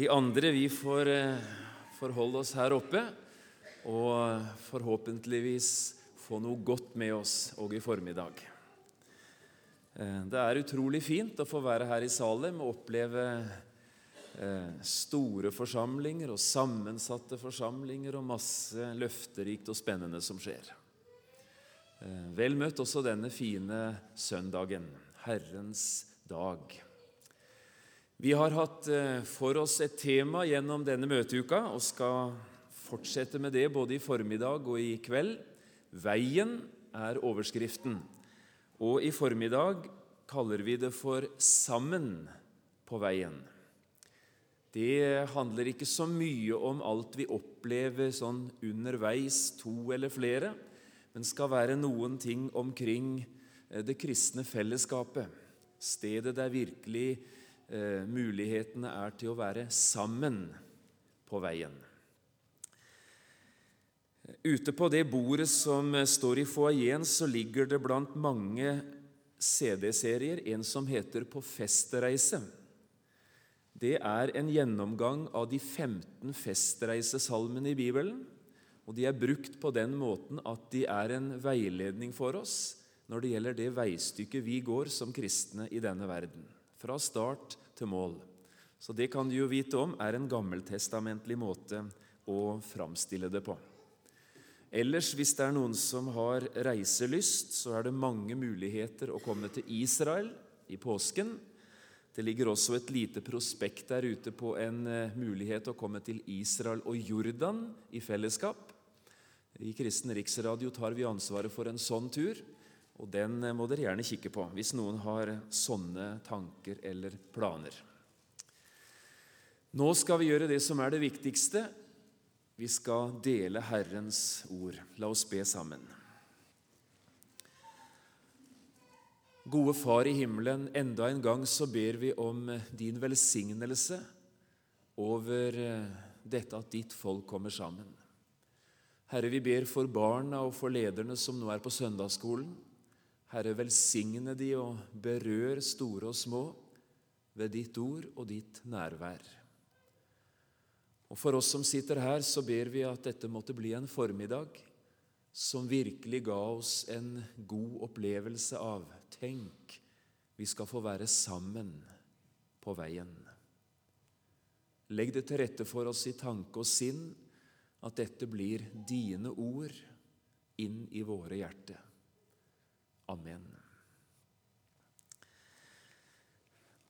Vi andre vi får eh, forholde oss her oppe og forhåpentligvis få noe godt med oss òg i formiddag. Eh, det er utrolig fint å få være her i Salem og oppleve eh, store forsamlinger og sammensatte forsamlinger og masse løfterikt og spennende som skjer. Vel møtt også denne fine søndagen, Herrens dag. Vi har hatt eh, for oss et tema gjennom denne møteuka og skal fortsette med det både i formiddag og i kveld. Veien er overskriften. Og i formiddag kaller vi det for Sammen på veien. Det handler ikke så mye om alt vi opplever sånn underveis, to eller flere, men skal være noen ting omkring eh, det kristne fellesskapet. Stedet der virkelig eh, mulighetene er til å være sammen på veien. Ute på det bordet som står i foajeen, så ligger det blant mange CD-serier en som heter På festreise. Det er en gjennomgang av de 15 festreisesalmene i Bibelen. Og de er brukt på den måten at de er en veiledning for oss når det gjelder det veistykket vi går som kristne i denne verden fra start til mål. Så det kan du jo vite om er en gammeltestamentlig måte å framstille det på. Ellers, hvis det er noen som har reiselyst, så er det mange muligheter å komme til Israel i påsken. Det ligger også et lite prospekt der ute på en eh, mulighet å komme til Israel og Jordan i fellesskap. I Kristen Riksradio tar vi ansvaret for en sånn tur. Og den eh, må dere gjerne kikke på hvis noen har sånne tanker eller planer. Nå skal vi gjøre det som er det viktigste. Vi skal dele Herrens ord. La oss be sammen. Gode Far i himmelen, enda en gang så ber vi om din velsignelse over eh, dette at ditt folk kommer sammen. Herre, vi ber for barna og for lederne som nå er på søndagsskolen. Herre, velsigne de og berør store og små ved ditt ord og ditt nærvær. Og For oss som sitter her, så ber vi at dette måtte bli en formiddag som virkelig ga oss en god opplevelse av Tenk, vi skal få være sammen på veien. Legg det til rette for oss i tanke og sinn at dette blir dine ord inn i våre hjerter. Amen.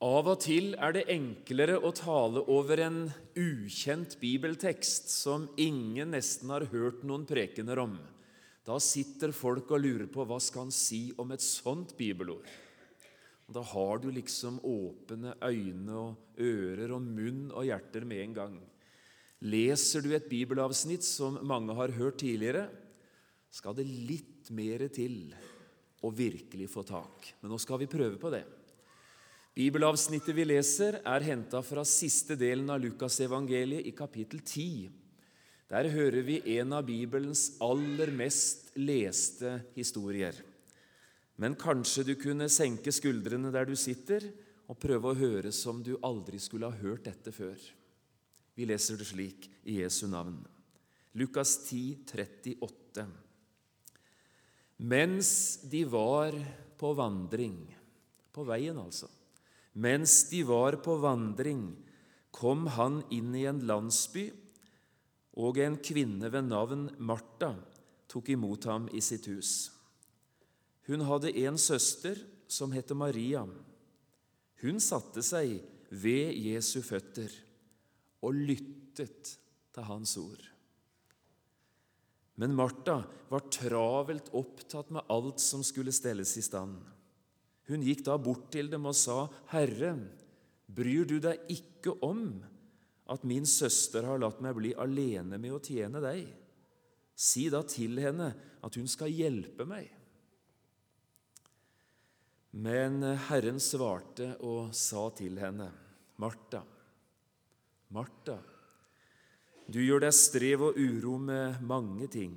Av og til er det enklere å tale over en ukjent bibeltekst som ingen nesten har hørt noen prekener om. Da sitter folk og lurer på hva skal han si om et sånt bibelord. Og da har du liksom åpne øyne og ører og munn og hjerter med en gang. Leser du et bibelavsnitt som mange har hørt tidligere, skal det litt mer til og virkelig få tak. Men nå skal vi prøve på det. Bibelavsnittet vi leser, er henta fra siste delen av Lukasevangeliet i kapittel 10. Der hører vi en av Bibelens aller mest leste historier. Men kanskje du kunne senke skuldrene der du sitter, og prøve å høre som du aldri skulle ha hørt dette før. Vi leser det slik i Jesu navn. Lukas 10, 38. Mens de var på vandring På veien, altså. Mens de var på vandring, kom han inn i en landsby, og en kvinne ved navn Martha tok imot ham i sitt hus. Hun hadde en søster som het Maria. Hun satte seg ved Jesu føtter og lyttet til hans ord. Men Martha var travelt opptatt med alt som skulle stelles i stand. Hun gikk da bort til dem og sa, 'Herre, bryr du deg ikke om at min søster har latt meg bli alene med å tjene deg?' Si da til henne at hun skal hjelpe meg. Men Herren svarte og sa til henne, Martha, Martha, du gjør deg strev og uro med mange ting,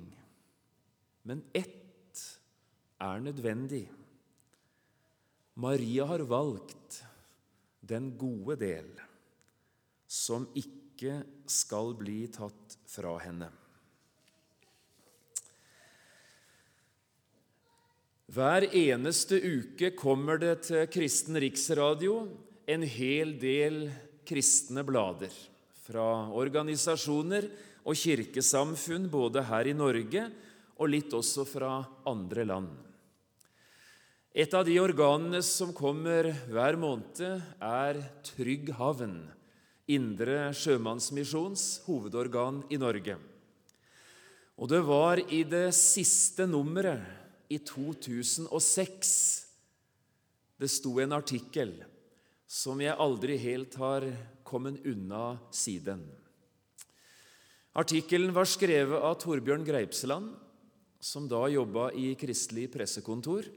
men ett er nødvendig. Maria har valgt den gode del, som ikke skal bli tatt fra henne. Hver eneste uke kommer det til Kristen Riksradio en hel del kristne blader fra organisasjoner og kirkesamfunn både her i Norge og litt også fra andre land. Et av de organene som kommer hver måned, er Trygg havn, Indre Sjømannsmisjons hovedorgan i Norge. Og det var i det siste nummeret, i 2006, det sto en artikkel som jeg aldri helt har kommet unna siden. Artikkelen var skrevet av Torbjørn Greipsland, som da jobba i Kristelig pressekontor.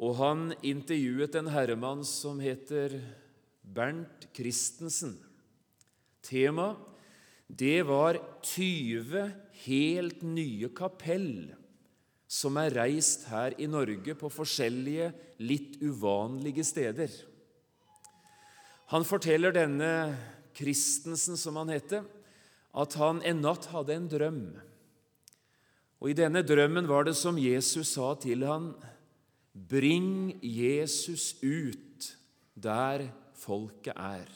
Og han intervjuet en herremann som heter Bernt Christensen. Tema det var 20 helt nye kapell som er reist her i Norge på forskjellige, litt uvanlige steder. Han forteller denne Christensen, som han heter, at han en natt hadde en drøm. Og I denne drømmen var det som Jesus sa til han, Bring Jesus ut der folket er.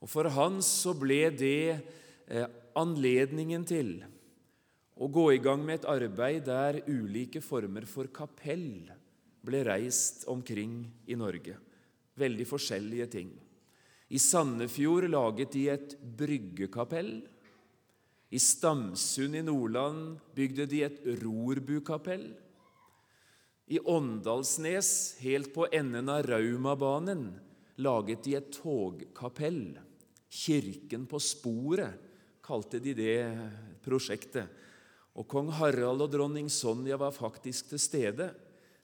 Og For han så ble det eh, anledningen til å gå i gang med et arbeid der ulike former for kapell ble reist omkring i Norge. Veldig forskjellige ting. I Sandefjord laget de et bryggekapell. I Stamsund i Nordland bygde de et rorbukapell. I Åndalsnes, helt på enden av Raumabanen, laget de et togkapell. Kirken på sporet kalte de det prosjektet. Og kong Harald og dronning Sonja var faktisk til stede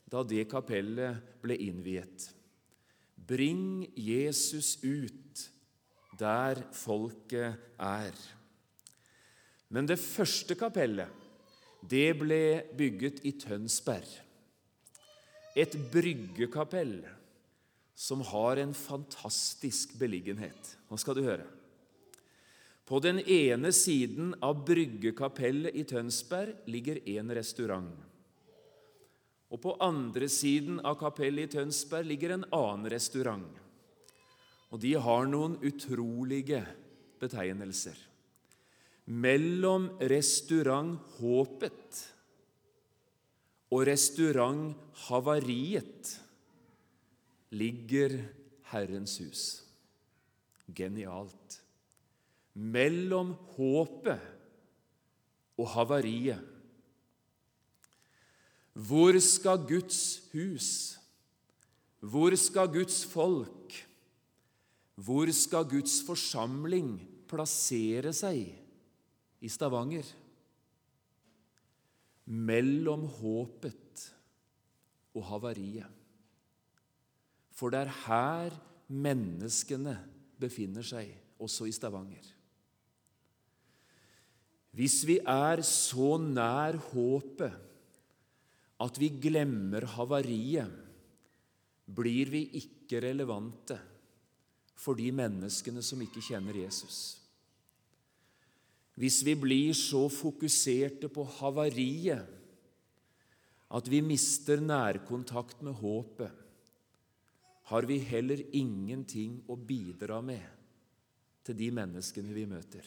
da det kapellet ble innviet. Bring Jesus ut der folket er. Men det første kapellet det ble bygget i Tønsberg. Et bryggekapell som har en fantastisk beliggenhet. Nå skal du høre. På den ene siden av bryggekapellet i Tønsberg ligger en restaurant. Og På andre siden av kapellet i Tønsberg ligger en annen restaurant. Og De har noen utrolige betegnelser. Mellom restaurant Håpet og restaurant Havariet ligger Herrens hus. Genialt. Mellom håpet og havariet hvor skal Guds hus, hvor skal Guds folk, hvor skal Guds forsamling plassere seg i Stavanger? Mellom håpet og havariet. For det er her menneskene befinner seg, også i Stavanger. Hvis vi er så nær håpet at vi glemmer havariet, blir vi ikke relevante for de menneskene som ikke kjenner Jesus. Hvis vi blir så fokuserte på havariet at vi mister nærkontakt med håpet, har vi heller ingenting å bidra med til de menneskene vi møter.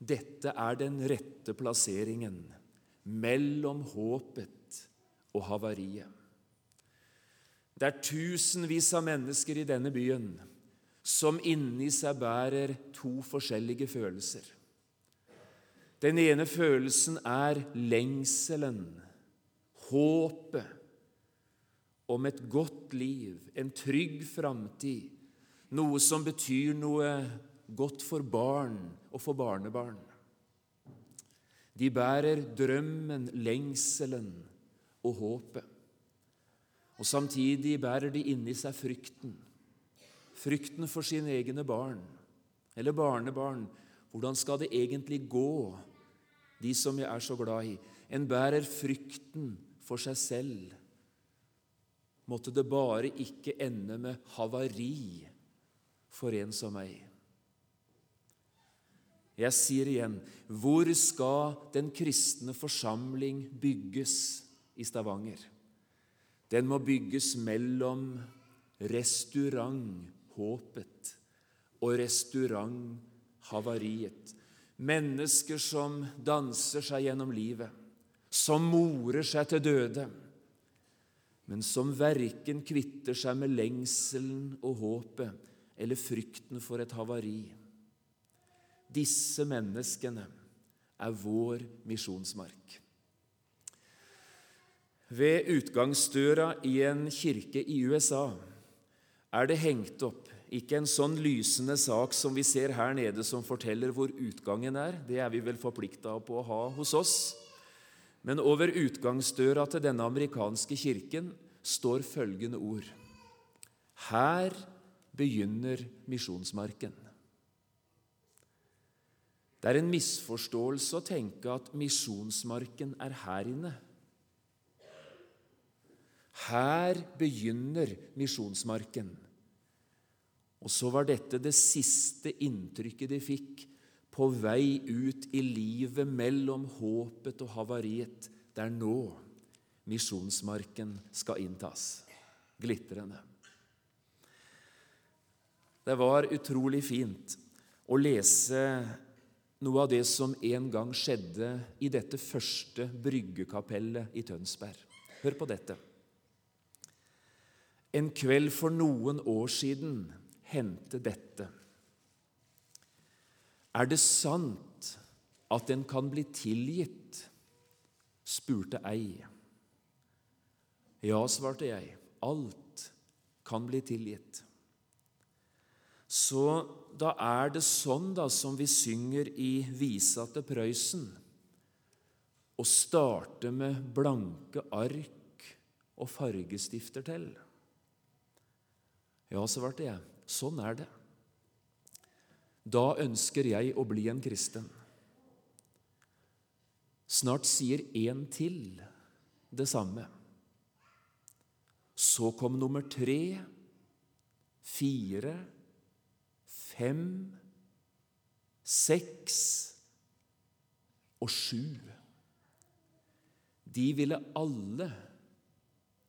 Dette er den rette plasseringen mellom håpet og havariet. Det er tusenvis av mennesker i denne byen som inni seg bærer to forskjellige følelser. Den ene følelsen er lengselen, håpet om et godt liv, en trygg framtid, noe som betyr noe godt for barn og for barnebarn. De bærer drømmen, lengselen og håpet. Og Samtidig bærer de inni seg frykten. Frykten for sine egne barn eller barnebarn. Hvordan skal det egentlig gå, de som jeg er så glad i? En bærer frykten for seg selv. Måtte det bare ikke ende med havari for en som meg. Jeg sier igjen hvor skal den kristne forsamling bygges i Stavanger? Den må bygges mellom restaurant Håpet og restaurant Havariet. Mennesker som danser seg gjennom livet, som morer seg til døde, men som verken kvitter seg med lengselen og håpet eller frykten for et havari. Disse menneskene er vår misjonsmark. Ved utgangsdøra i en kirke i USA er det hengt opp ikke en sånn lysende sak som vi ser her nede, som forteller hvor utgangen er. Det er vi vel forplikta på å ha hos oss. Men over utgangsdøra til denne amerikanske kirken står følgende ord. Her begynner misjonsmarken. Det er en misforståelse å tenke at misjonsmarken er her inne. Her begynner misjonsmarken. Og så var dette det siste inntrykket de fikk på vei ut i livet mellom håpet og havariet. Det er nå misjonsmarken skal inntas. Glitrende. Det var utrolig fint å lese noe av det som en gang skjedde i dette første bryggekapellet i Tønsberg. Hør på dette. En kveld for noen år siden hendte dette. Er det sant at en kan bli tilgitt? spurte ei. Ja, svarte jeg. Alt kan bli tilgitt. Så da er det sånn da som vi synger i visa til Prøysen, å starte med blanke ark og fargestifter til. Ja, svarte jeg, sånn er det. Da ønsker jeg å bli en kristen. Snart sier en til det samme. Så kom nummer tre, fire, fem, seks og sju. De ville alle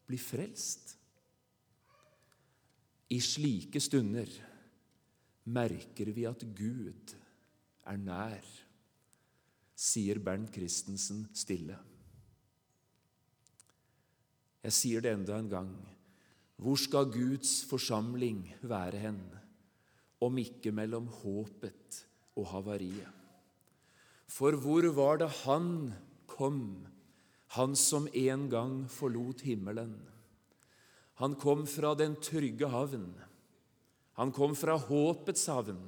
bli frelst. I slike stunder merker vi at Gud er nær, sier Bernt Christensen stille. Jeg sier det enda en gang. Hvor skal Guds forsamling være hen? Om ikke mellom håpet og havariet. For hvor var det han kom, han som en gang forlot himmelen? Han kom fra den trygge havn. Han kom fra håpets havn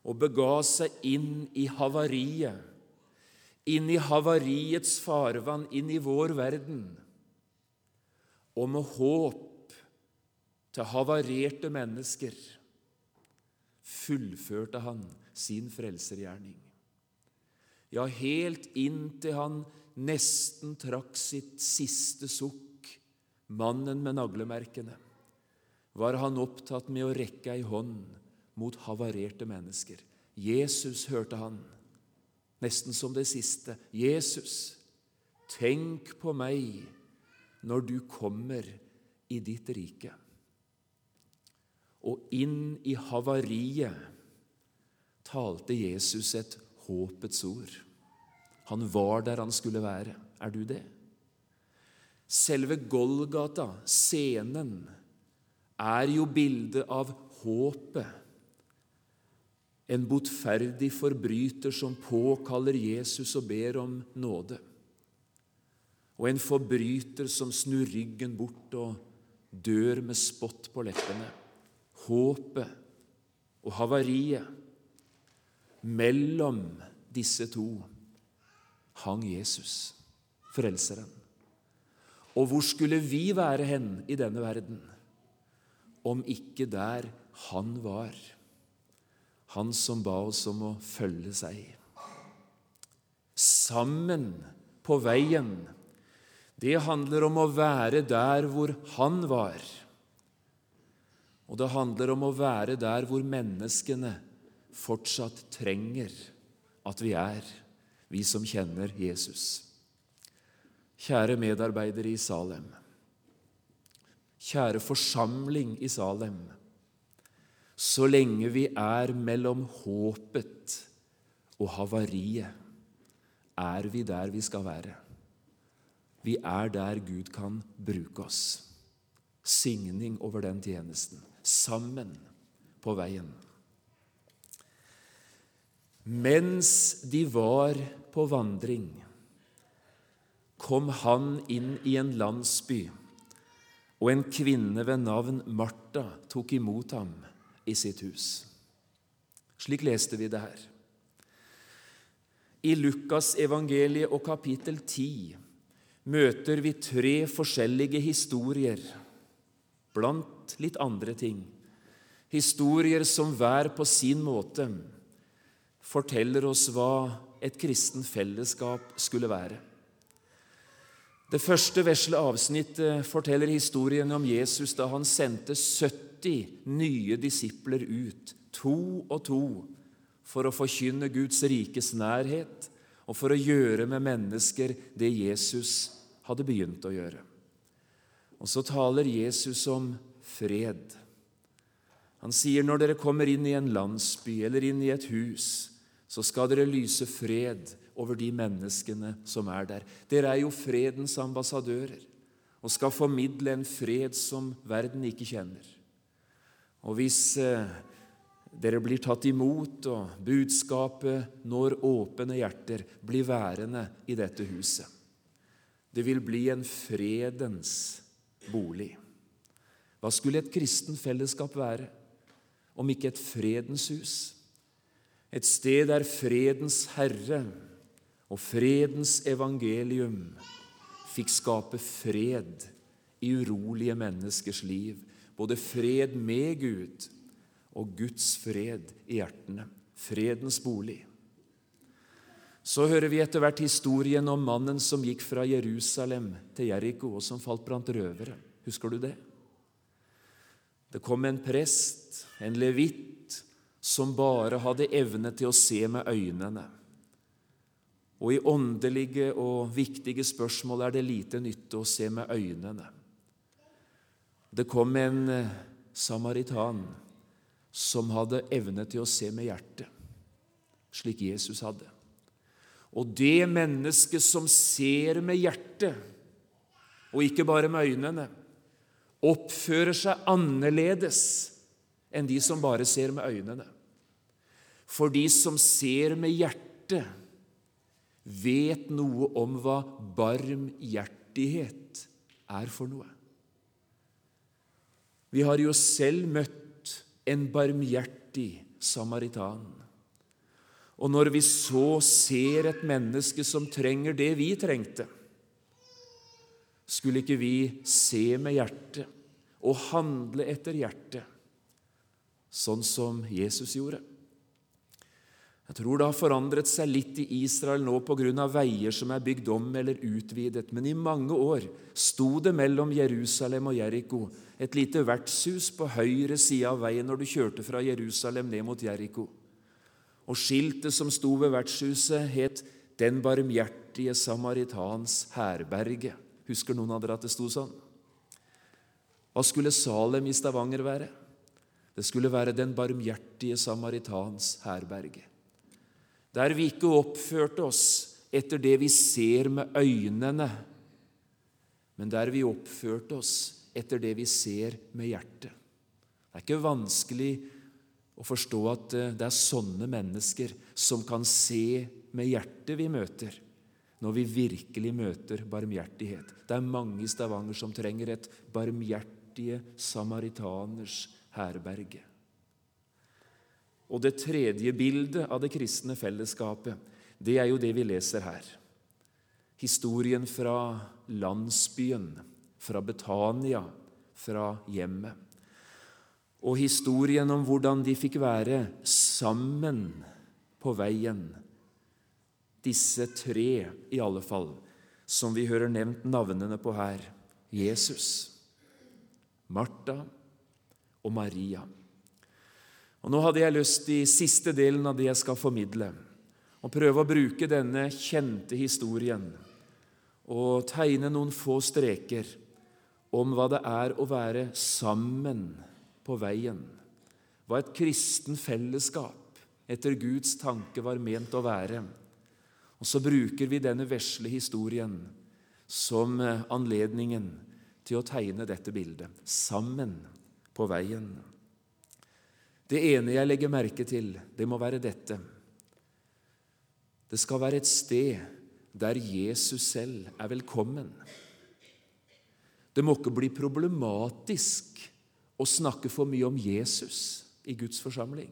og bega seg inn i havariet, inn i havariets farvann, inn i vår verden. Og med håp til havarerte mennesker fullførte han sin frelsergjerning. Ja, helt inntil han nesten trakk sitt siste sukk, mannen med naglemerkene, var han opptatt med å rekke ei hånd mot havarerte mennesker. Jesus, hørte han, nesten som det siste. Jesus, tenk på meg når du kommer i ditt rike og inn i havariet talte Jesus et håpets ord. Han var der han skulle være. Er du det? Selve Golgata, scenen, er jo bildet av håpet. En botferdig forbryter som påkaller Jesus og ber om nåde. Og en forbryter som snur ryggen bort og dør med spott på leppene håpet og havariet. Mellom disse to hang Jesus, Frelseren. Og hvor skulle vi være hen i denne verden om ikke der han var, han som ba oss om å følge seg? Sammen på veien. Det handler om å være der hvor han var Og det handler om å være der hvor menneskene fortsatt trenger at vi er, vi som kjenner Jesus. Kjære medarbeidere i Salem. Kjære forsamling i Salem. Så lenge vi er mellom håpet og havariet, er vi der vi skal være. Vi er der Gud kan bruke oss. Signing over den tjenesten. Sammen på veien. Mens de var på vandring, kom han inn i en landsby, og en kvinne ved navn Martha tok imot ham i sitt hus. Slik leste vi det her. I Lukas evangeliet og kapittel 10 møter vi tre forskjellige historier, blant litt andre ting. Historier som hver på sin måte forteller oss hva et kristen fellesskap skulle være. Det første vesle avsnittet forteller historien om Jesus da han sendte 70 nye disipler ut, to og to, for å forkynne Guds rikes nærhet og for å gjøre med mennesker det Jesus hadde begynt å gjøre. Og så taler Jesus om fred. Han sier når dere kommer inn i en landsby eller inn i et hus, så skal dere lyse fred over de menneskene som er der. Dere er jo fredens ambassadører og skal formidle en fred som verden ikke kjenner. Og hvis eh, dere blir tatt imot, og budskapet når åpne hjerter, bli værende i dette huset. Det vil bli en fredens bolig. Hva skulle et kristen fellesskap være om ikke et fredens hus? Et sted der fredens herre og fredens evangelium fikk skape fred i urolige menneskers liv. Både fred med Gud og Guds fred i hjertene. Fredens bolig. Så hører vi etter hvert historien om mannen som gikk fra Jerusalem til Jeriko, og som falt blant røvere. Husker du det? Det kom en prest, en levitt, som bare hadde evne til å se med øynene. Og i åndelige og viktige spørsmål er det lite nytte å se med øynene. Det kom en eh, samaritan som hadde evne til å se med hjertet, slik Jesus hadde. Og det mennesket som ser med hjertet, og ikke bare med øynene, oppfører seg annerledes enn de som bare ser med øynene. For de som ser med hjertet, vet noe om hva barmhjertighet er for noe. Vi har jo selv møtt en barmhjertig samaritan. Og når vi så ser et menneske som trenger det vi trengte, skulle ikke vi se med hjertet og handle etter hjertet, sånn som Jesus gjorde? Jeg tror det har forandret seg litt i Israel nå pga. veier som er bygd om eller utvidet, men i mange år sto det mellom Jerusalem og Jeriko et lite vertshus på høyre side av veien når du kjørte fra Jerusalem ned mot Jeriko. Og skiltet som sto ved vertshuset, het Den barmhjertige samaritans herberge. Husker noen av dere at det sto sånn? Hva skulle Salem i Stavanger være? Det skulle være Den barmhjertige samaritans herberge der vi ikke oppførte oss etter det vi ser med øynene, men der vi oppførte oss etter det vi ser med hjertet. Det er ikke vanskelig å forstå at eh, det er sånne mennesker som kan se med hjertet vi møter, når vi virkelig møter barmhjertighet. Det er mange i Stavanger som trenger et barmhjertige samaritaners herberge. Og det tredje bildet av det kristne fellesskapet, det er jo det vi leser her. Historien fra landsbyen, fra Betania, fra hjemmet. Og historien om hvordan de fikk være sammen på veien. Disse tre, i alle fall, som vi hører nevnt navnene på her. Jesus, Martha og Maria. Og Nå hadde jeg lyst i siste delen av det jeg skal formidle, å prøve å bruke denne kjente historien og tegne noen få streker om hva det er å være sammen på veien, hva et kristen fellesskap etter Guds tanke var ment å være. Og så bruker vi denne vesle historien som eh, anledningen til å tegne dette bildet sammen på veien. Det ene jeg legger merke til, det må være dette. Det skal være et sted der Jesus selv er velkommen. Det må ikke bli problematisk å snakke for mye om Jesus i Guds forsamling.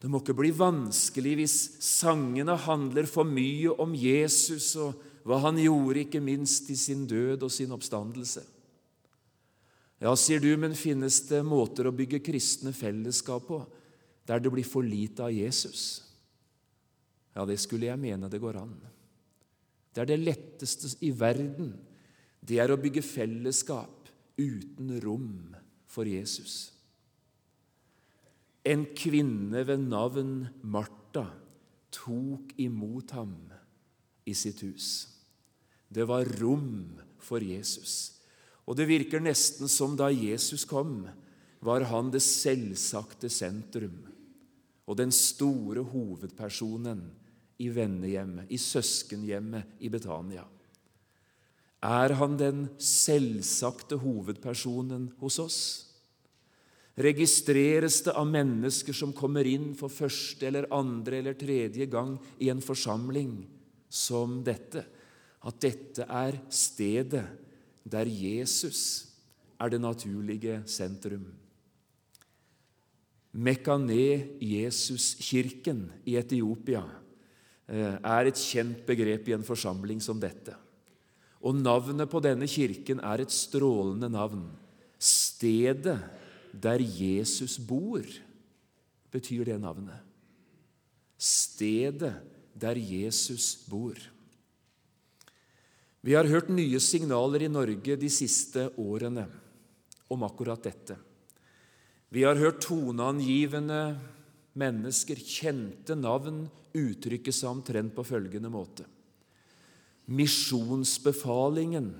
Det må ikke bli vanskelig hvis sangene handler for mye om Jesus og hva han gjorde, ikke minst i sin død og sin oppstandelse. Ja, sier du, men finnes det måter å bygge kristne fellesskap på der det blir for lite av Jesus? Ja, det skulle jeg mene det går an. Det er det letteste i verden. Det er å bygge fellesskap uten rom for Jesus. En kvinne ved navn Martha tok imot ham i sitt hus. Det var rom for Jesus. Og det virker nesten som da Jesus kom, var han det selvsagte sentrum og den store hovedpersonen i vennehjemmet, i søskenhjemmet i Betania. Er han den selvsagte hovedpersonen hos oss? Registreres det av mennesker som kommer inn for første eller andre eller tredje gang i en forsamling som dette, at dette er stedet der Jesus er det naturlige sentrum. Mekane-Jesus-kirken i Etiopia eh, er et kjent begrep i en forsamling som dette. Og navnet på denne kirken er et strålende navn. Stedet der Jesus bor, betyr det navnet. Stedet der Jesus bor. Vi har hørt nye signaler i Norge de siste årene om akkurat dette. Vi har hørt toneangivende mennesker, kjente navn, uttrykke seg omtrent på følgende måte. Misjonsbefalingen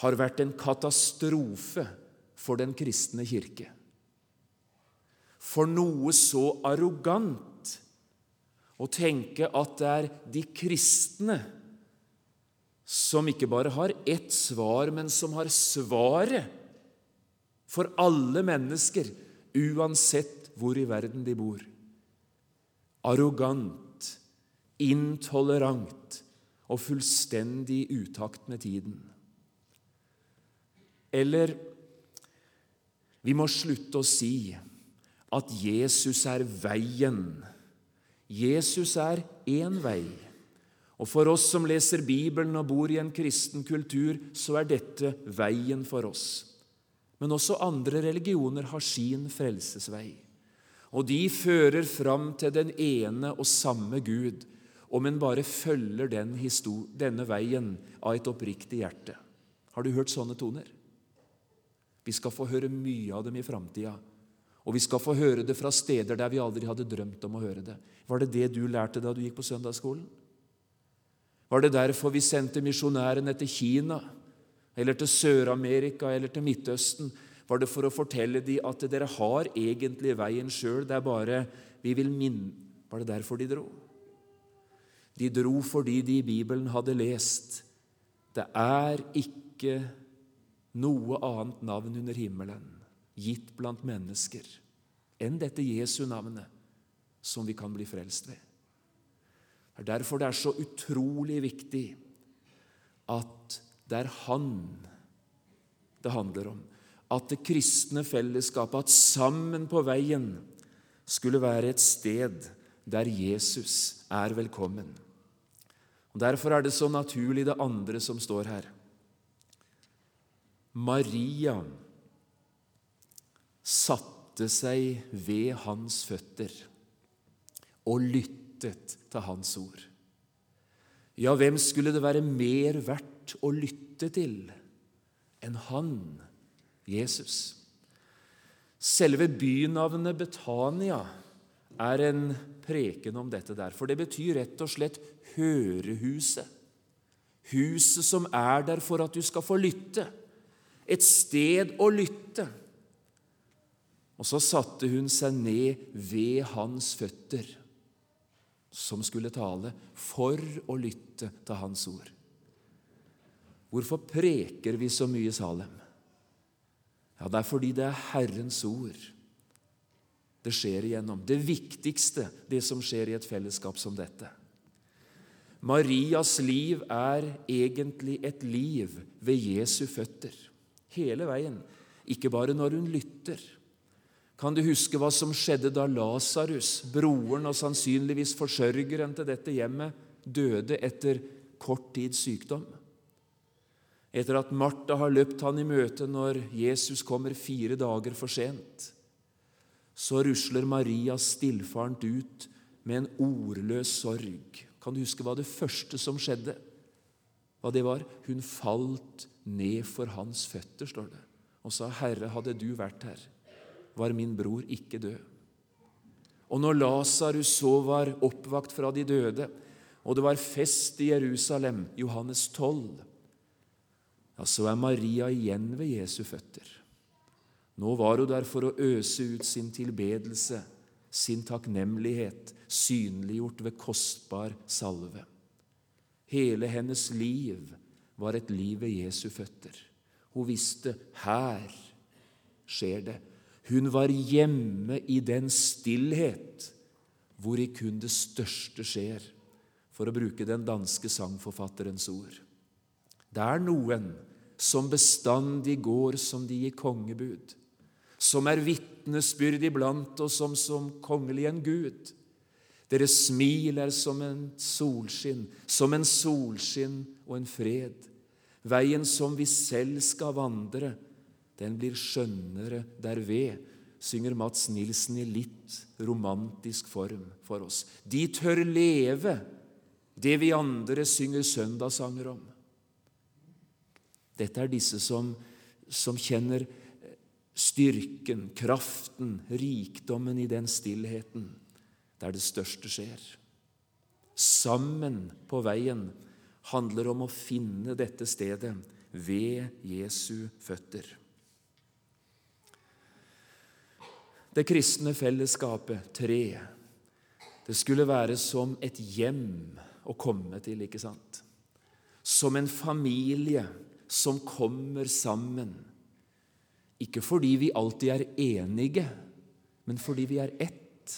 har vært en katastrofe for den kristne kirke. For noe så arrogant å tenke at det er de kristne som ikke bare har ett svar, men som har svaret for alle mennesker, uansett hvor i verden de bor. Arrogant, intolerant og fullstendig utakt med tiden. Eller vi må slutte å si at Jesus er veien. Jesus er én vei. Og For oss som leser Bibelen og bor i en kristen kultur, så er dette veien for oss. Men også andre religioner har sin frelsesvei. Og de fører fram til den ene og samme Gud, om en bare følger den denne veien av et oppriktig hjerte. Har du hørt sånne toner? Vi skal få høre mye av dem i framtida. Og vi skal få høre det fra steder der vi aldri hadde drømt om å høre det. Var det det du lærte da du gikk på søndagsskolen? Var det derfor vi sendte misjonærene til Kina, eller til Sør-Amerika eller til Midtøsten? Var det for å fortelle dem at dere har egentlig veien sjøl, det er bare vi vil minne Var det derfor de dro? De dro fordi de i Bibelen hadde lest det er ikke noe annet navn under himmelen gitt blant mennesker enn dette Jesu navnet som vi kan bli frelst ved. Det er derfor det er så utrolig viktig at det er Han det handler om. At det kristne fellesskapet, at sammen på veien, skulle være et sted der Jesus er velkommen. Og Derfor er det så naturlig det andre som står her. Maria satte seg ved hans føtter og lyttet til hans ord. Ja, hvem skulle det være mer verdt å lytte til enn han, Jesus? Selve bynavnet Betania er en preken om dette der, for det betyr rett og slett hørehuset. Huset som er der for at du skal få lytte. Et sted å lytte. Og så satte hun seg ned ved hans føtter, som skulle tale, for å lytte til hans ord. Hvorfor preker vi så mye Salem? Ja, Det er fordi det er Herrens ord det skjer igjennom. Det viktigste, det som skjer i et fellesskap som dette. Marias liv er egentlig et liv ved Jesu føtter. Hele veien. Ikke bare når hun lytter. Kan du huske hva som skjedde da Lasarus, broren og sannsynligvis forsørgeren til dette hjemmet, døde etter kort tids sykdom? Etter at Martha har løpt han i møte når Jesus kommer fire dager for sent, så rusler Maria stillfarent ut med en ordløs sorg. Kan du huske hva det første som skjedde? Hva det var? Hun falt ned for hans føtter, står det, og sa, 'Herre, hadde du vært her, var min bror ikke død. Og når Lasarus så var oppvakt fra de døde, og det var fest i Jerusalem, Johannes 12, ja, så er Maria igjen ved Jesu føtter. Nå var hun der for å øse ut sin tilbedelse, sin takknemlighet, synliggjort ved kostbar salve. Hele hennes liv var et liv ved Jesu føtter. Hun visste her skjer det hun var hjemme i den stillhet hvor i kun det største skjer, for å bruke den danske sangforfatterens ord. Det er noen som bestandig går som de gir kongebud, som er vitnesbyrd iblant og som som kongelig en gud. Deres smil er som en solskinn, som en solskinn og en fred. Veien som vi selv skal vandre, den blir skjønnere derved, synger Mats Nilsen i litt romantisk form for oss. De tør leve det vi andre synger søndagssanger om. Dette er disse som, som kjenner styrken, kraften, rikdommen i den stillheten der det største skjer. Sammen på veien handler om å finne dette stedet ved Jesu føtter. det kristne fellesskapet, tre, det skulle være som et hjem å komme til, ikke sant? Som en familie som kommer sammen. Ikke fordi vi alltid er enige, men fordi vi er ett.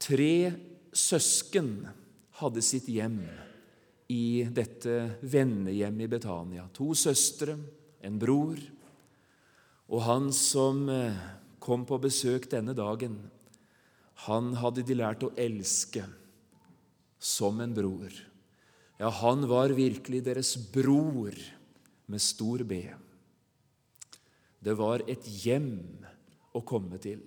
Tre søsken hadde sitt hjem i dette vennehjemmet i Betania. To søstre, en bror og han som eh, kom på besøk denne dagen, han hadde de lært å elske som en bror. Ja, han var virkelig deres bror med stor B. Det var et hjem å komme til.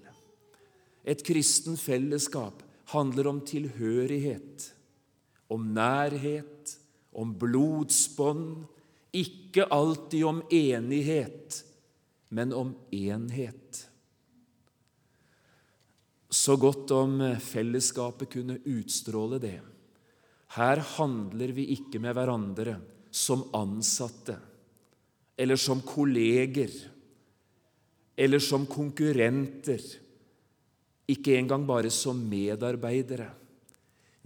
Et kristen fellesskap handler om tilhørighet, om nærhet, om blodsbånd, ikke alltid om enighet men om enhet. Så godt om fellesskapet kunne utstråle det. Her handler vi ikke med hverandre som ansatte eller som kolleger eller som konkurrenter, ikke engang bare som medarbeidere.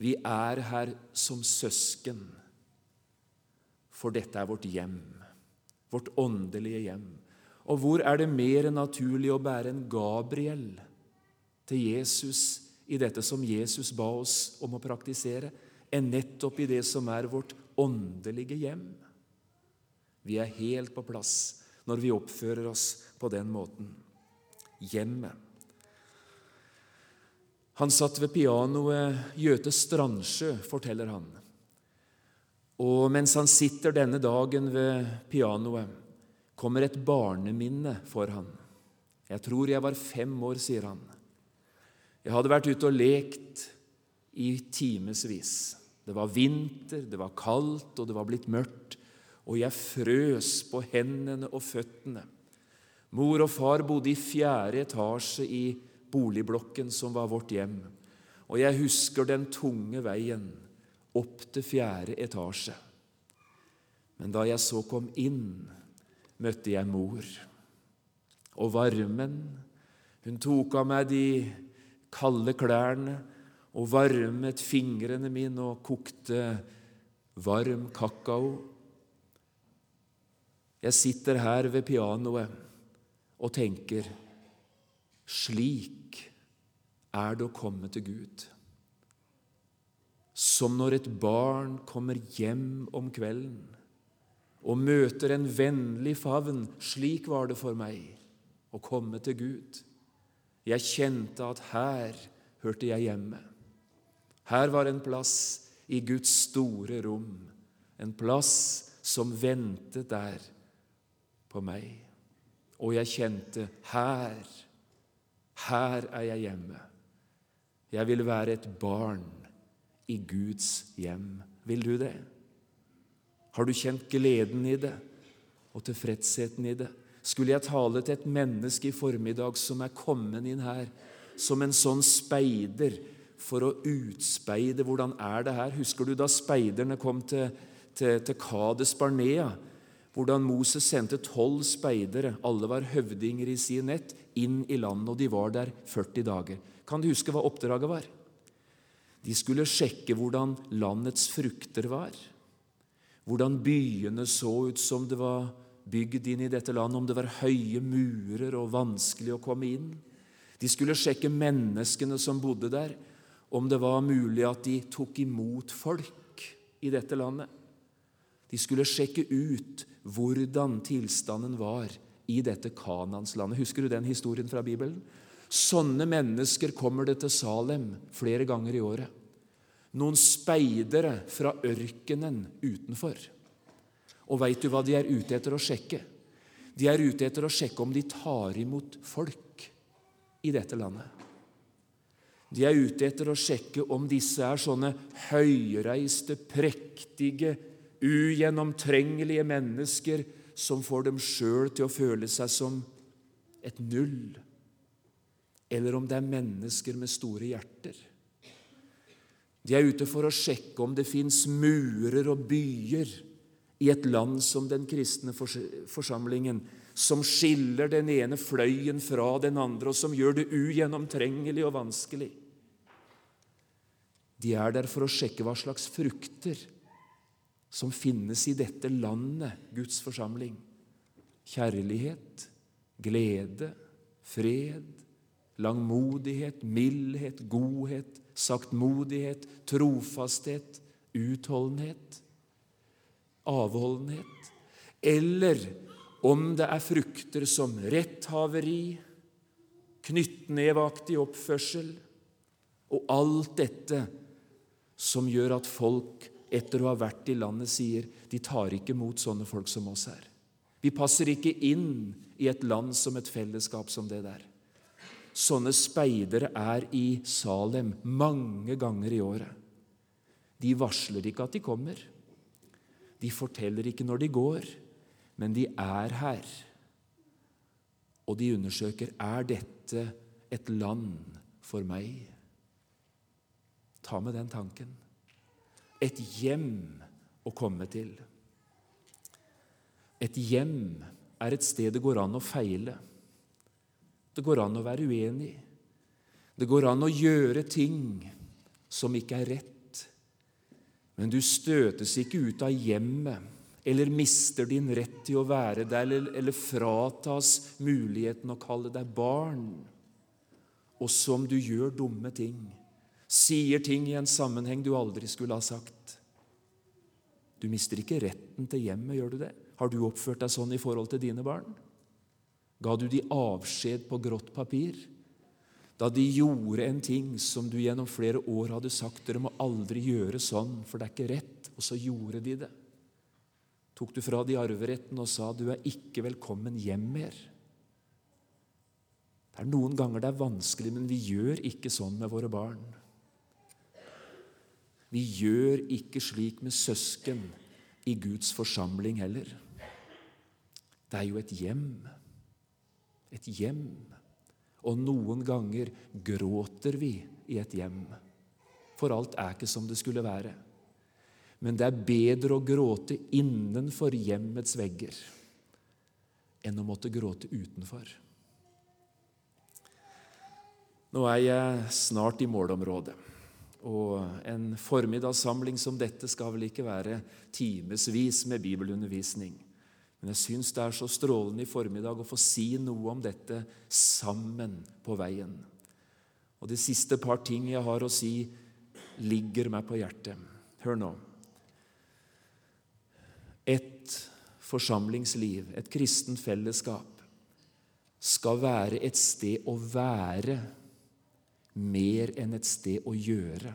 Vi er her som søsken, for dette er vårt hjem, vårt åndelige hjem. Og hvor er det mer naturlig å bære en Gabriel til Jesus i dette som Jesus ba oss om å praktisere, enn nettopp i det som er vårt åndelige hjem? Vi er helt på plass når vi oppfører oss på den måten. Hjemmet. Han satt ved pianoet Gjøte Strandsjø, forteller han. Og mens han sitter denne dagen ved pianoet, kommer et barneminne for han. Jeg tror jeg var fem år, sier han. Jeg hadde vært ute og lekt i timevis. Det var vinter, det var kaldt, og det var blitt mørkt, og jeg frøs på hendene og føttene. Mor og far bodde i fjerde etasje i boligblokken som var vårt hjem. Og jeg husker den tunge veien opp til fjerde etasje. Men da jeg så kom inn, møtte jeg mor. Og varmen Hun tok av meg de kalde klærne og varmet fingrene mine og kokte varm kakao. Jeg sitter her ved pianoet og tenker slik er det å komme til Gud. Som når et barn kommer hjem om kvelden og møter en vennlig favn. Slik var det for meg å komme til Gud. Jeg kjente at her hørte jeg hjemme. Her var en plass i Guds store rom, en plass som ventet der på meg. Og jeg kjente her, her er jeg hjemme. Jeg vil være et barn i Guds hjem. Vil du det? Har du kjent gleden i det og tilfredsheten i det? Skulle jeg tale til et menneske i formiddag som er kommet inn her som en sånn speider for å utspeide hvordan er det her? Husker du da speiderne kom til, til, til Kades Barnea? Hvordan Moses sendte tolv speidere, alle var høvdinger i sin nett, inn i landet, og de var der 40 dager. Kan du huske hva oppdraget var? De skulle sjekke hvordan landets frukter var, hvordan byene så ut som det var bygd inn i dette landet, om det var høye murer og vanskelig å komme inn. De skulle sjekke menneskene som bodde der, om det var mulig at de tok imot folk i dette landet. De skulle sjekke ut hvordan tilstanden var i dette Kananslandet. Husker du den historien fra Bibelen? Sånne mennesker kommer det til Salem flere ganger i året. Noen speidere fra ørkenen utenfor. Og veit du hva de er ute etter å sjekke? De er ute etter å sjekke om de tar imot folk i dette landet. De er ute etter å sjekke om disse er sånne høyreiste, prektige, ugjennomtrengelige mennesker som får dem sjøl til å føle seg som et null, eller om det er mennesker med store hjerter. De er ute for å sjekke om det fins murer og byer i et land som den kristne forsamlingen, som skiller den ene fløyen fra den andre, og som gjør det ugjennomtrengelig og vanskelig. De er der for å sjekke hva slags frukter som finnes i dette landet, Guds forsamling. Kjærlighet, glede, fred, langmodighet, mildhet, godhet, saktmodighet, trofasthet, utholdenhet, avholdenhet. Eller om det er frukter som retthaveri, knyttnevaktig oppførsel og alt dette som gjør at folk etter å ha vært i landet, sier de tar ikke mot sånne folk som oss her. Vi passer ikke inn i et land som et fellesskap som det der. Sånne speidere er i Salem mange ganger i året. De varsler ikke at de kommer. De forteller ikke når de går, men de er her. Og de undersøker er dette et land for meg. Ta med den tanken. Et hjem å komme til. Et hjem er et sted det går an å feile. Det går an å være uenig. Det går an å gjøre ting som ikke er rett. Men du støtes ikke ut av hjemmet eller mister din rett til å være der, eller, eller fratas muligheten å kalle deg barn. Og som du gjør dumme ting, sier ting i en sammenheng du aldri skulle ha sagt. Du mister ikke retten til hjemmet, gjør du det? Har du oppført deg sånn i forhold til dine barn? Ga du de avskjed på grått papir? Da de gjorde en ting som du gjennom flere år hadde sagt dere må aldri gjøre sånn, for det er ikke rett, og så gjorde de det. Tok du fra de arveretten og sa du er ikke velkommen hjem mer? Det er Noen ganger det er vanskelig, men vi gjør ikke sånn med våre barn. Vi gjør ikke slik med søsken i Guds forsamling heller. Det er jo et hjem. Et hjem. Og noen ganger gråter vi i et hjem, for alt er ikke som det skulle være. Men det er bedre å gråte innenfor hjemmets vegger enn å måtte gråte utenfor. Nå er jeg snart i målområdet. Og en formiddagssamling som dette skal vel ikke være timevis med bibelundervisning. Men jeg syns det er så strålende i formiddag å få si noe om dette sammen på veien. Og de siste par ting jeg har å si, ligger meg på hjertet. Hør nå. Et forsamlingsliv, et kristent fellesskap, skal være et sted å være mer enn et sted å gjøre.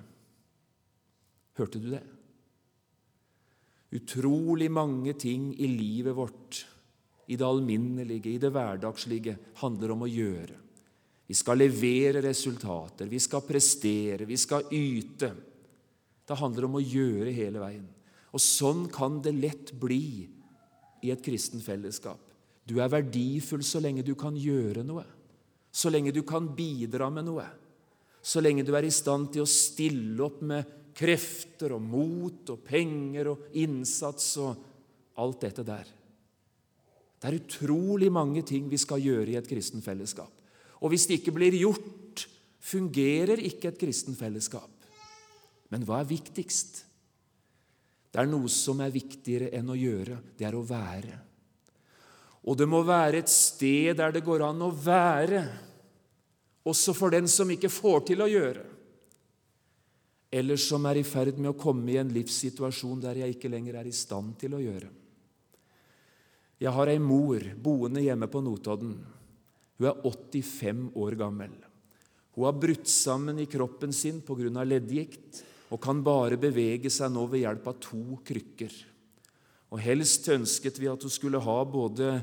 Hørte du det? Utrolig mange ting i livet vårt, i det alminnelige, i det hverdagslige, handler om å gjøre. Vi skal levere resultater, vi skal prestere, vi skal yte. Det handler om å gjøre hele veien. Og sånn kan det lett bli i et kristen fellesskap. Du er verdifull så lenge du kan gjøre noe, så lenge du kan bidra med noe så lenge du er i stand til å stille opp med krefter og mot og penger og innsats og alt dette der. Det er utrolig mange ting vi skal gjøre i et kristen fellesskap. Og hvis det ikke blir gjort, fungerer ikke et kristen fellesskap. Men hva er viktigst? Det er noe som er viktigere enn å gjøre. Det er å være. Og det må være et sted der det går an å være også for den som ikke får til å gjøre, eller som er i ferd med å komme i en livssituasjon der jeg ikke lenger er i stand til å gjøre. Jeg har ei mor boende hjemme på Notodden. Hun er 85 år gammel. Hun har brutt sammen i kroppen sin pga. leddgikt og kan bare bevege seg nå ved hjelp av to krykker. Og Helst ønsket vi at hun skulle ha både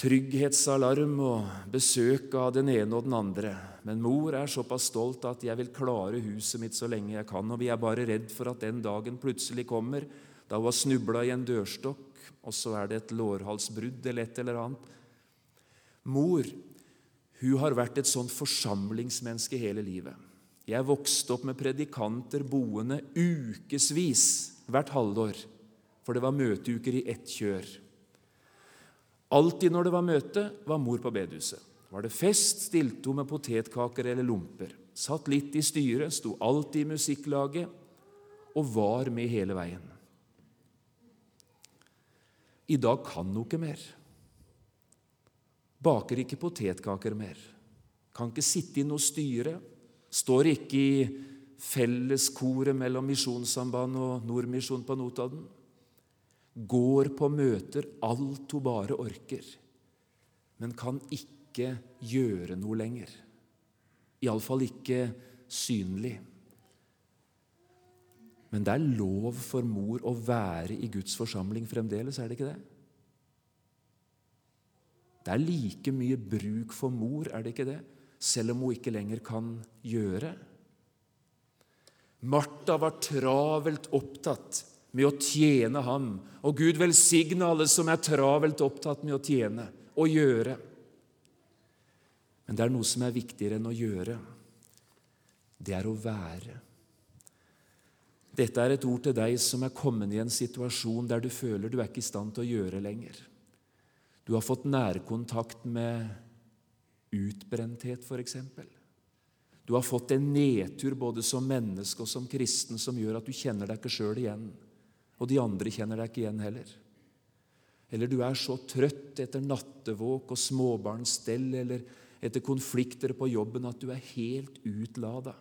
trygghetsalarm og besøk av den ene og den andre. Men mor er såpass stolt at 'jeg vil klare huset mitt så lenge jeg kan'. Og vi er bare redd for at den dagen plutselig kommer, da hun har snubla i en dørstokk, og så er det et lårhalsbrudd eller et eller annet. Mor hun har vært et sånt forsamlingsmenneske hele livet. Jeg vokste opp med predikanter boende ukevis hvert halvår, for det var møteuker i ett kjør. Alltid når det var møte, var mor på bedehuset. Var det fest, stilte hun med potetkaker eller lomper. Satt litt i styret, sto alltid i musikklaget og var med hele veien. I dag kan hun ikke mer. Baker ikke potetkaker mer. Kan ikke sitte i noe styre. Står ikke i felleskoret mellom Misjonssambandet og Nordmisjon på Notodden går på møter alt hun bare orker, men kan ikke gjøre noe lenger. Iallfall ikke synlig. Men det er lov for mor å være i Guds forsamling fremdeles, er det ikke det? Det er like mye bruk for mor, er det ikke det? Selv om hun ikke lenger kan gjøre. Martha var travelt opptatt med å tjene ham. Og Gud velsigne alle som er travelt opptatt med å tjene og gjøre. Men det er noe som er viktigere enn å gjøre. Det er å være. Dette er et ord til deg som er kommet i en situasjon der du føler du er ikke i stand til å gjøre lenger. Du har fått nærkontakt med utbrenthet, f.eks. Du har fått en nedtur både som menneske og som kristen som gjør at du kjenner deg ikke sjøl igjen og de andre kjenner deg ikke igjen heller. Eller du er så trøtt etter nattevåk og småbarnsstell eller etter konflikter på jobben at du er helt utlada.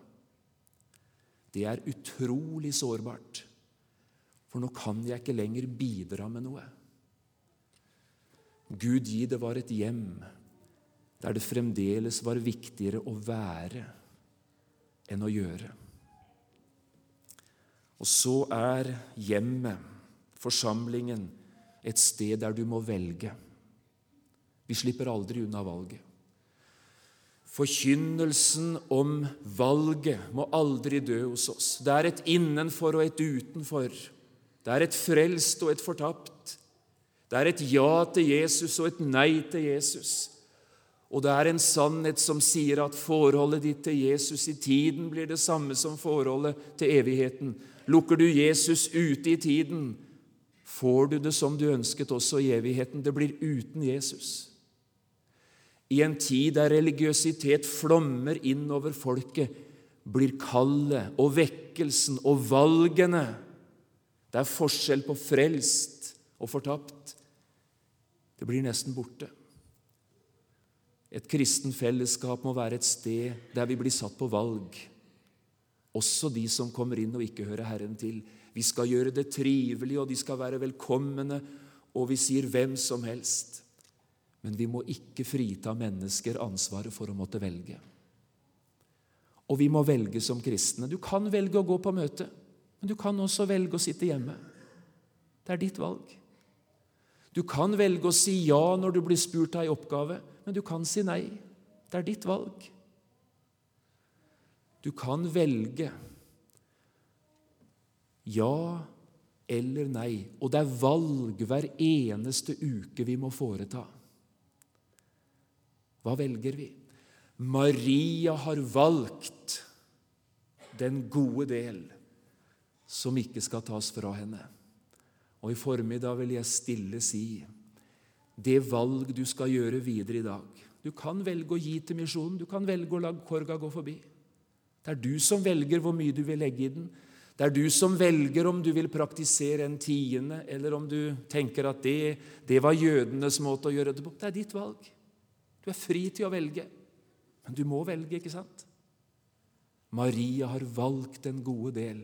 Det er utrolig sårbart, for nå kan jeg ikke lenger bidra med noe. Gud gi det var et hjem der det fremdeles var viktigere å være enn å gjøre. Og så er hjemmet, forsamlingen, et sted der du må velge. Vi slipper aldri unna valget. Forkynnelsen om valget må aldri dø hos oss. Det er et innenfor og et utenfor. Det er et frelst og et fortapt. Det er et ja til Jesus og et nei til Jesus. Og det er en sannhet som sier at forholdet ditt til Jesus i tiden blir det samme som forholdet til evigheten. Lukker du Jesus ute i tiden, får du det som du ønsket også i evigheten. Det blir uten Jesus. I en tid der religiøsitet flommer inn over folket, blir kallet og vekkelsen og valgene Det er forskjell på frelst og fortapt. Det blir nesten borte. Et kristen fellesskap må være et sted der vi blir satt på valg. Også de som kommer inn og ikke hører Herren til. Vi skal gjøre det trivelig, og de skal være velkomne, og vi sier hvem som helst. Men vi må ikke frita mennesker ansvaret for å måtte velge. Og vi må velge som kristne. Du kan velge å gå på møte, men du kan også velge å sitte hjemme. Det er ditt valg. Du kan velge å si ja når du blir spurt av ei oppgave, men du kan si nei. Det er ditt valg. Du kan velge ja eller nei, og det er valg hver eneste uke vi må foreta. Hva velger vi? Maria har valgt den gode del som ikke skal tas fra henne. Og i formiddag vil jeg stille si det valg du skal gjøre videre i dag. Du kan velge å gi til misjonen, du kan velge å la korga gå forbi. Det er du som velger hvor mye du vil legge i den. Det er du som velger om du vil praktisere en tiende, eller om du tenker at det, det var jødenes måte å gjøre det på. Det er ditt valg. Du er fri til å velge. Men du må velge, ikke sant? Maria har valgt den gode del.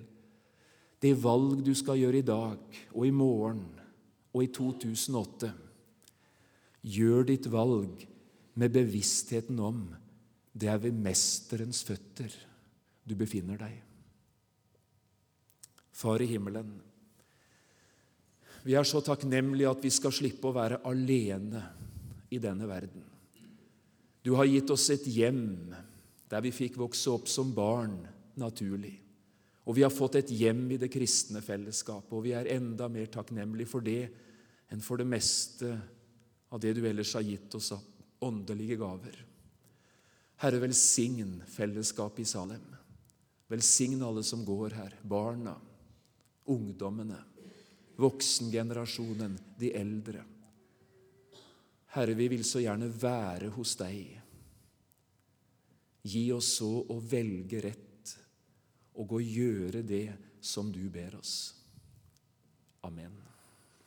Det valg du skal gjøre i dag og i morgen og i 2008 Gjør ditt valg med bevisstheten om det er ved Mesterens føtter du befinner deg. Far i himmelen, vi er så takknemlige at vi skal slippe å være alene i denne verden. Du har gitt oss et hjem der vi fikk vokse opp som barn naturlig. Og vi har fått et hjem i det kristne fellesskapet, og vi er enda mer takknemlige for det enn for det meste av det du ellers har gitt oss av åndelige gaver. Herre, velsign fellesskapet i Salem. Velsign alle som går her, barna, ungdommene, voksengenerasjonen, de eldre. Herre, vi vil så gjerne være hos deg. Gi oss så å velge rett og å gjøre det som du ber oss. Amen.